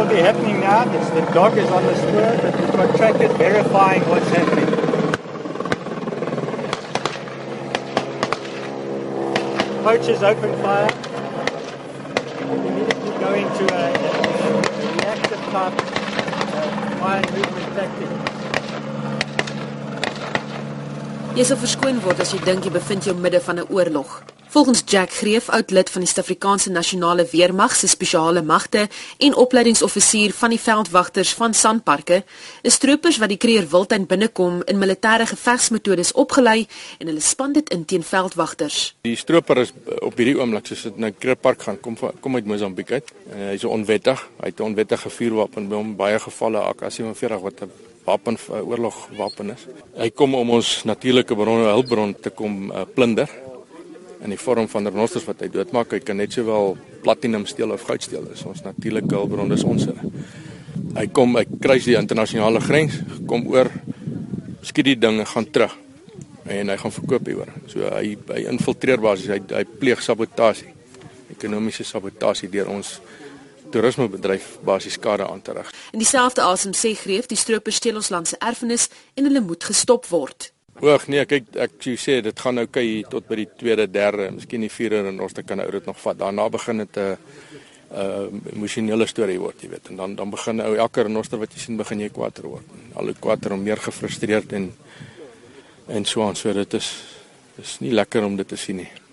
will be happening now. This, the dog is on the spur, but we've got verifying what's happening. Poachers open fire. Immediately going to a, a reactive type uh, fire movement tactic. Jy sal verskoon word as jy dink jy bevind jou midde van 'n oorlog. Volgens Jack Greef, oud lid van die Suid-Afrikaanse Nasionale Weermag se spesiale magte en opleidingsoffisier van die veldwagters van Sandparke, is troopers wat die Kreer Wildtuin binnekom in militêre gevegsmetodes opgelei en hulle span dit in teen veldwagters. Die stroper is op hierdie oomblik soos dit na Kreer Park gaan kom kom uit Mosambiek uit. Uh, hy's onwettig. Hy het 'n onwettige vuurwapen by hom baie gevalle AK47 wat 'n wapen oorlogwapen is. Hy kom om ons natuurlike bronne hulpbron te kom uh, plunder in die vorm van renosters wat hy doodmaak. Hy kan net sowel platinum steel of goud steel. Dis ons natuurlike hulpbron, dis ons. Hy kom, hy kruis die internasionale grens, kom oor skiet die dinge gaan terug en hy gaan verkoop hier oor. So hy hy infiltreer basies, hy hy pleeg sabotasie. Ekonomiese sabotasie deur ons toerismebedryf basies skade aan te rig. In dieselfde asem sê Greef, die stroopers steel ons land se erfenis en hulle moet gestop word. Oog nee, kyk ek sê sê dit gaan nou kyk tot by die tweede, derde, miskien die vierde en ons kan ou dit nog vat. Daarna begin dit 'n uh, 'n uh, emosionele storie word, jy weet. En dan dan begin ou elke renoster wat jy sien begin jy kwaad word. Al hoe kwaader om meer gefrustreerd en en so aan. So dit is dis nie lekker om dit te sien nie.